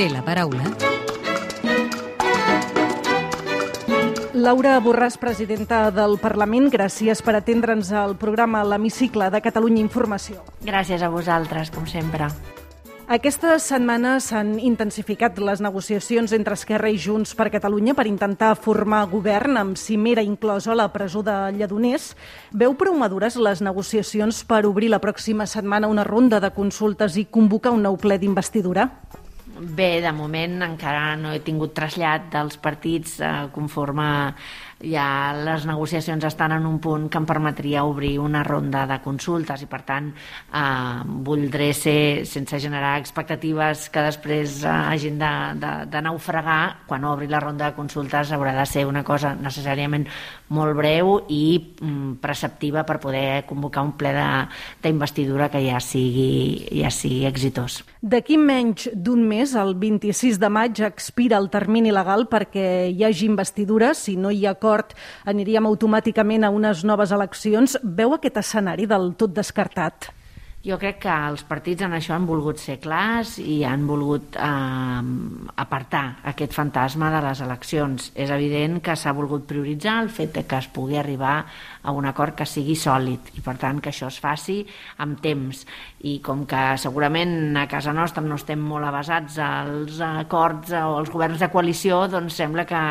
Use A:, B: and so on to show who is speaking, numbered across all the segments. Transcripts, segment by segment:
A: té la paraula
B: Laura Borràs, presidenta del Parlament, gràcies per atendre'ns al programa L'Hemicicle de Catalunya Informació.
C: Gràcies a vosaltres, com sempre.
B: Aquesta setmana s'han intensificat les negociacions entre Esquerra i Junts per Catalunya per intentar formar govern amb cimera inclosa a la presó de Lledoners. Veu prou madures les negociacions per obrir la pròxima setmana una ronda de consultes i convocar un nou ple d'investidura?
C: Bé, de moment encara no he tingut trasllat dels partits eh, conforme ja les negociacions estan en un punt que em permetria obrir una ronda de consultes i per tant eh, voldré ser sense generar expectatives que després eh, hagin de, de, de naufragar quan obri la ronda de consultes haurà de ser una cosa necessàriament molt breu i mm, preceptiva per poder convocar un ple d'investidura que ja sigui, ja sigui exitós.
B: D'aquí menys d'un mes, el 26 de maig, expira el termini legal perquè hi hagi investidura si no hi ha acord acord aniríem automàticament a unes noves eleccions. Veu aquest escenari del tot descartat?
C: Jo crec que els partits en això han volgut ser clars i han volgut eh, apartar aquest fantasma de les eleccions. És evident que s'ha volgut prioritzar el fet de que es pugui arribar a un acord que sigui sòlid i per tant que això es faci amb temps i com que segurament a casa nostra no estem molt avasats als acords o als governs de coalició doncs sembla que,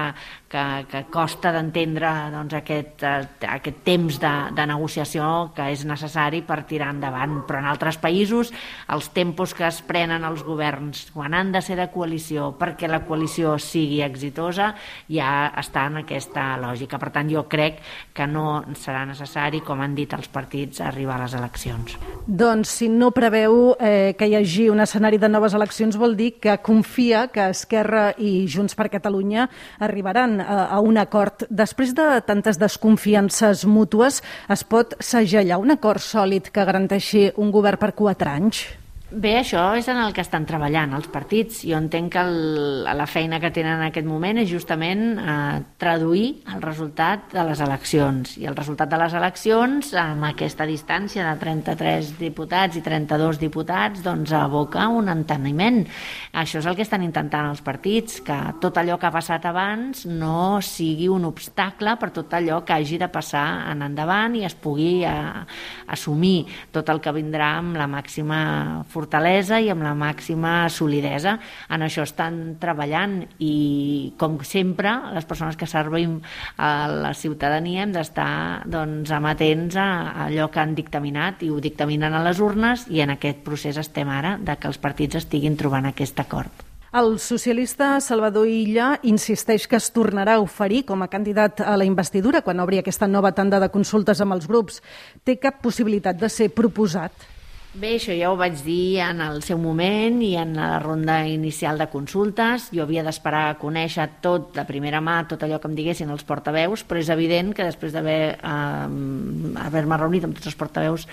C: que, que costa d'entendre doncs, aquest, eh, aquest temps de, de negociació que és necessari per tirar endavant però en altres països els tempos que es prenen els governs quan han de ser de coalició perquè la coalició sigui exitosa ja està en aquesta lògica. Per tant, jo crec que no serà necessari, com han dit els partits, arribar a les eleccions.
B: Doncs si no preveu eh, que hi hagi un escenari de noves eleccions vol dir que confia que Esquerra i Junts per Catalunya arribaran a, un acord. Després de tantes desconfiances mútues, es pot segellar un acord sòlid que garanteixi un govern per quatre anys?
C: Bé, això és en el que estan treballant els partits. Jo entenc que el, la feina que tenen en aquest moment és justament eh, traduir el resultat de les eleccions. I el resultat de les eleccions, amb aquesta distància de 33 diputats i 32 diputats, doncs aboca un enteniment. Això és el que estan intentant els partits, que tot allò que ha passat abans no sigui un obstacle per tot allò que hagi de passar en endavant i es pugui eh, assumir tot el que vindrà amb la màxima força fortalesa i amb la màxima solidesa. En això estan treballant i, com sempre, les persones que servim a la ciutadania hem d'estar doncs, amatents a allò que han dictaminat i ho dictaminen a les urnes i en aquest procés estem ara de que els partits estiguin trobant aquest acord.
B: El socialista Salvador Illa insisteix que es tornarà a oferir com a candidat a la investidura quan obri aquesta nova tanda de consultes amb els grups. Té cap possibilitat de ser proposat?
C: Bé, això ja ho vaig dir en el seu moment i en la ronda inicial de consultes. Jo havia d'esperar a conèixer tot de primera mà, tot allò que em diguessin els portaveus, però és evident que després d'haver eh, haver-me reunit amb tots els portaveus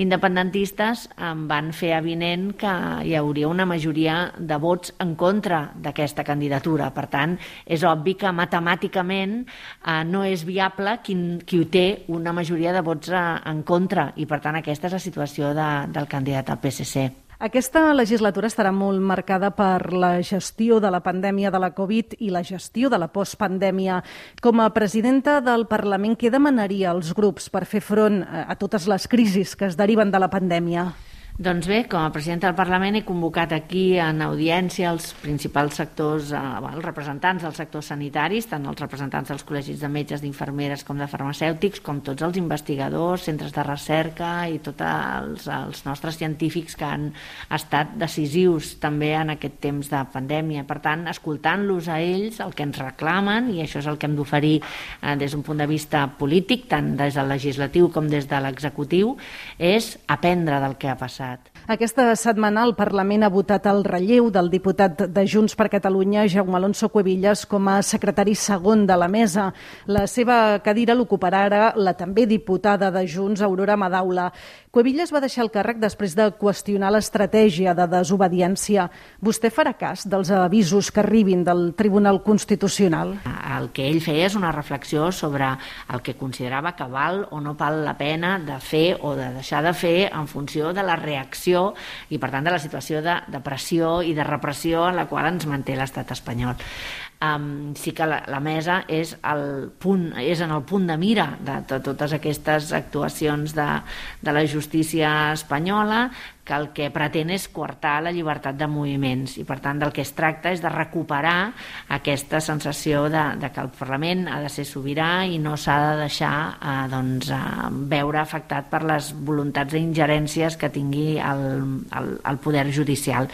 C: independentistes em van fer avinent que hi hauria una majoria de vots en contra d'aquesta candidatura. Per tant, és obvi que matemàticament eh, no és viable qui, qui té una majoria de vots eh, en contra i per tant aquesta és la situació de, de del candidat al PSC.
B: Aquesta legislatura estarà molt marcada per la gestió de la pandèmia de la Covid i la gestió de la postpandèmia. Com a presidenta del Parlament, què demanaria als grups per fer front a totes les crisis que es deriven de la pandèmia?
C: Doncs bé, com a presidenta del Parlament he convocat aquí en audiència els principals sectors, eh, els representants dels sectors sanitaris, tant els representants dels col·legis de metges, d'infermeres com de farmacèutics, com tots els investigadors, centres de recerca i tots els, els nostres científics que han estat decisius també en aquest temps de pandèmia. Per tant, escoltant-los a ells, el que ens reclamen, i això és el que hem d'oferir eh, des d'un punt de vista polític, tant des del legislatiu com des de l'executiu, és aprendre del que ha passat passat.
B: Aquesta setmana el Parlament ha votat el relleu del diputat de Junts per Catalunya, Jaume Alonso Cuevillas, com a secretari segon de la mesa. La seva cadira l'ocuparà ara la també diputada de Junts, Aurora Madaula. Cuevillas va deixar el càrrec després de qüestionar l'estratègia de desobediència. Vostè farà cas dels avisos que arribin del Tribunal Constitucional?
C: El que ell feia és una reflexió sobre el que considerava que val o no val la pena de fer o de deixar de fer en funció de la reacció i, per tant, de la situació de, de pressió i de repressió en la qual ens manté l'estat espanyol. Um, sí que la, la mesa és, el punt, és en el punt de mira de, de totes aquestes actuacions de, de la justícia espanyola que el que pretén és coartar la llibertat de moviments. I per tant del que es tracta és de recuperar aquesta sensació de, de que el Parlament ha de ser sobirà i no s'ha de deixar eh, doncs, eh, veure afectat per les voluntats d'ingerències que tingui el, el, el poder judicial.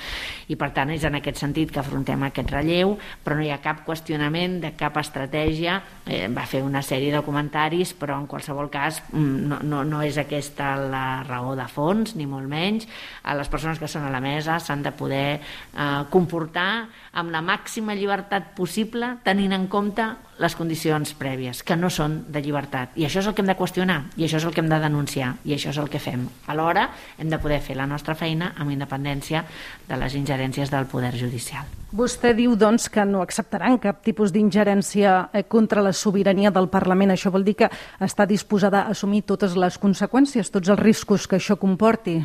C: I per tant és en aquest sentit que afrontem aquest relleu però no hi ha cap qüestionament de cap estratègia. Eh, va fer una sèrie de comentaris però en qualsevol cas mm, no, no, no és aquesta la raó de fons ni molt menys a les persones que són a la mesa s'han de poder eh, comportar amb la màxima llibertat possible tenint en compte les condicions prèvies, que no són de llibertat. I això és el que hem de qüestionar, i això és el que hem de denunciar, i això és el que fem. Alhora hem de poder fer la nostra feina amb independència de les ingerències del poder judicial.
B: Vostè diu, doncs, que no acceptaran cap tipus d'ingerència eh, contra la sobirania del Parlament. Això vol dir que està disposada a assumir totes les conseqüències, tots els riscos que això comporti?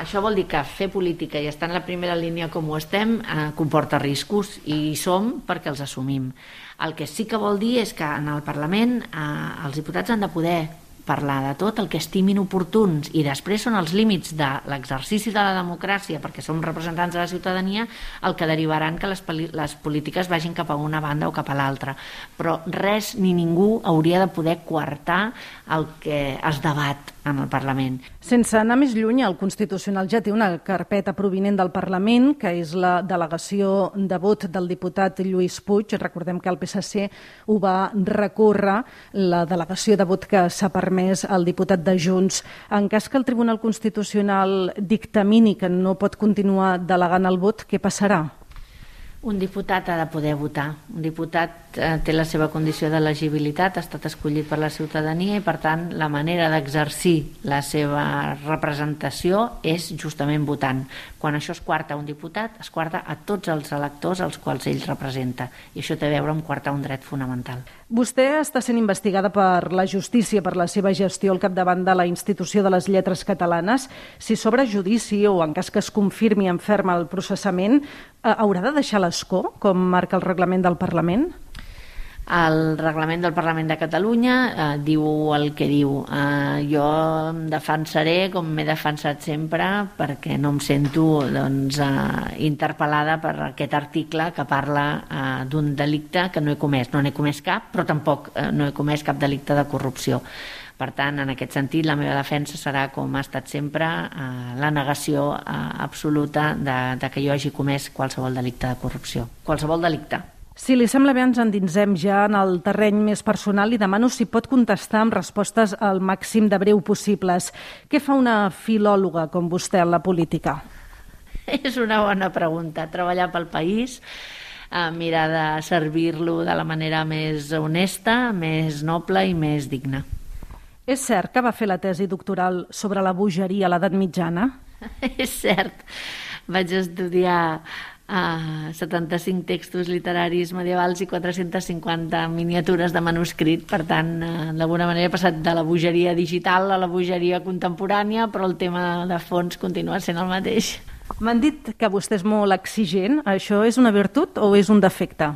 C: Això vol dir que fer política i estar en la primera línia com ho estem eh, comporta riscos i hi som perquè els assumim. El que sí que vol dir és que en el Parlament eh, els diputats han de poder parlar de tot el que estimin oportuns i després són els límits de l'exercici de la democràcia perquè som representants de la ciutadania el que derivaran que les, les polítiques vagin cap a una banda o cap a l'altra però res ni ningú hauria de poder coartar el que es debat en el Parlament.
B: Sense anar més lluny, el Constitucional ja té una carpeta provinent del Parlament, que és la delegació de vot del diputat Lluís Puig. Recordem que el PSC ho va recórrer, la delegació de vot que s'ha permès al diputat de Junts. En cas que el Tribunal Constitucional dictamini que no pot continuar delegant el vot, què passarà?
C: Un diputat ha de poder votar. Un diputat eh, té la seva condició d'elegibilitat, ha estat escollit per la ciutadania i, per tant, la manera d'exercir la seva representació és justament votant. Quan això es quarta un diputat, es quarta a tots els electors als quals ell representa. I això té a veure amb quartar un dret fonamental.
B: Vostè està sent investigada per la justícia per la seva gestió al capdavant de la institució de les lletres catalanes. Si s'obre judici o en cas que es confirmi en ferm el processament, eh, haurà de deixar l'escó, com marca el reglament del Parlament?
C: El reglament del Parlament de Catalunya eh, diu el que diu. Eh, jo em defensaré com m'he defensat sempre perquè no em sento doncs, eh, interpel·lada per aquest article que parla eh, d'un delicte que no he comès. No n'he comès cap, però tampoc eh, no he comès cap delicte de corrupció. Per tant, en aquest sentit, la meva defensa serà, com ha estat sempre, eh, la negació eh, absoluta de, de que jo hagi comès qualsevol delicte de corrupció. Qualsevol delicte.
B: Si li sembla bé, ens endinsem ja en el terreny més personal i demano si pot contestar amb respostes al màxim de breu possibles. Què fa una filòloga com vostè en la política?
C: És una bona pregunta. Treballar pel país, eh, mirar de servir-lo de la manera més honesta, més noble i més digna.
B: És cert que va fer la tesi doctoral sobre la bogeria a l'edat mitjana?
C: És cert. Vaig estudiar uh, 75 textos literaris medievals i 450 miniatures de manuscrit. Per tant, uh, d'alguna manera he passat de la bogeria digital a la bogeria contemporània, però el tema de fons continua sent el mateix.
B: M'han dit que vostè és molt exigent. Això és una virtut o és un defecte?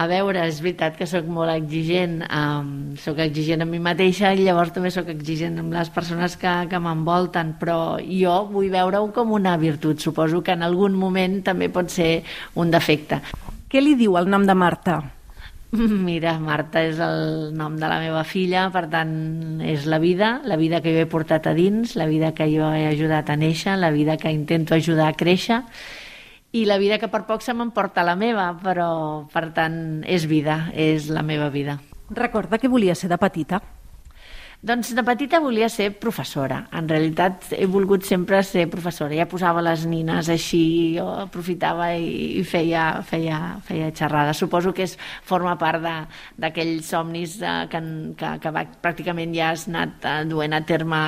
C: A veure, és veritat que sóc molt exigent, um, sóc exigent amb mi mateixa i llavors també sóc exigent amb les persones que, que m'envolten, però jo vull veure-ho com una virtut. Suposo que en algun moment també pot ser un defecte.
B: Què li diu el nom de Marta?
C: Mira, Marta és el nom de la meva filla, per tant, és la vida, la vida que jo he portat a dins, la vida que jo he ajudat a néixer, la vida que intento ajudar a créixer, i la vida que per poc se m'emporta la meva, però per tant és vida, és la meva vida.
B: Recorda que volia ser de petita?
C: Doncs de petita volia ser professora. En realitat he volgut sempre ser professora. Ja posava les nines així, jo aprofitava i, feia, feia, feia xerrades. Suposo que és, forma part d'aquells somnis eh, que, que, que va, pràcticament ja has anat eh, duent a terme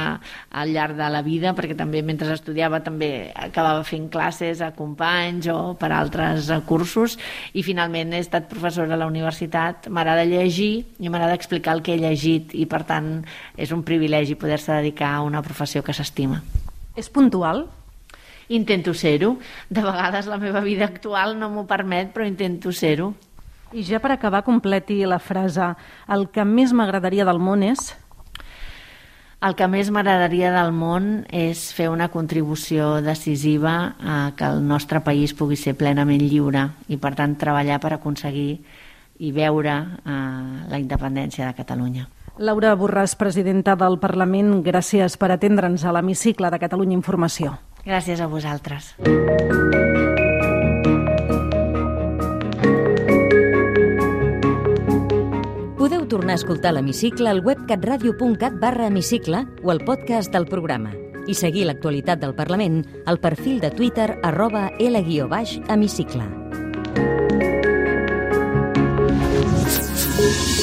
C: al llarg de la vida, perquè també mentre estudiava també acabava fent classes a companys o per altres eh, cursos i finalment he estat professora a la universitat. M'agrada llegir i m'agrada explicar el que he llegit i per tant és un privilegi poder-se dedicar a una professió que s'estima.
B: És puntual?
C: Intento ser-ho. De vegades la meva vida actual no m'ho permet, però intento ser-ho.
B: I ja per acabar, completi la frase el que més m'agradaria del món és...
C: El que més m'agradaria del món és fer una contribució decisiva a que el nostre país pugui ser plenament lliure i, per tant, treballar per aconseguir i veure eh, la independència de Catalunya.
B: Laura Borràs, presidenta del Parlament, gràcies per atendre'ns a l'hemicicle de Catalunya Informació.
C: Gràcies a vosaltres.
A: Podeu tornar a escoltar l'hemicicle al web catradio.cat barra hemicicle o al podcast del programa i seguir l'actualitat del Parlament al perfil de Twitter arroba L-hemicicle. Thank you.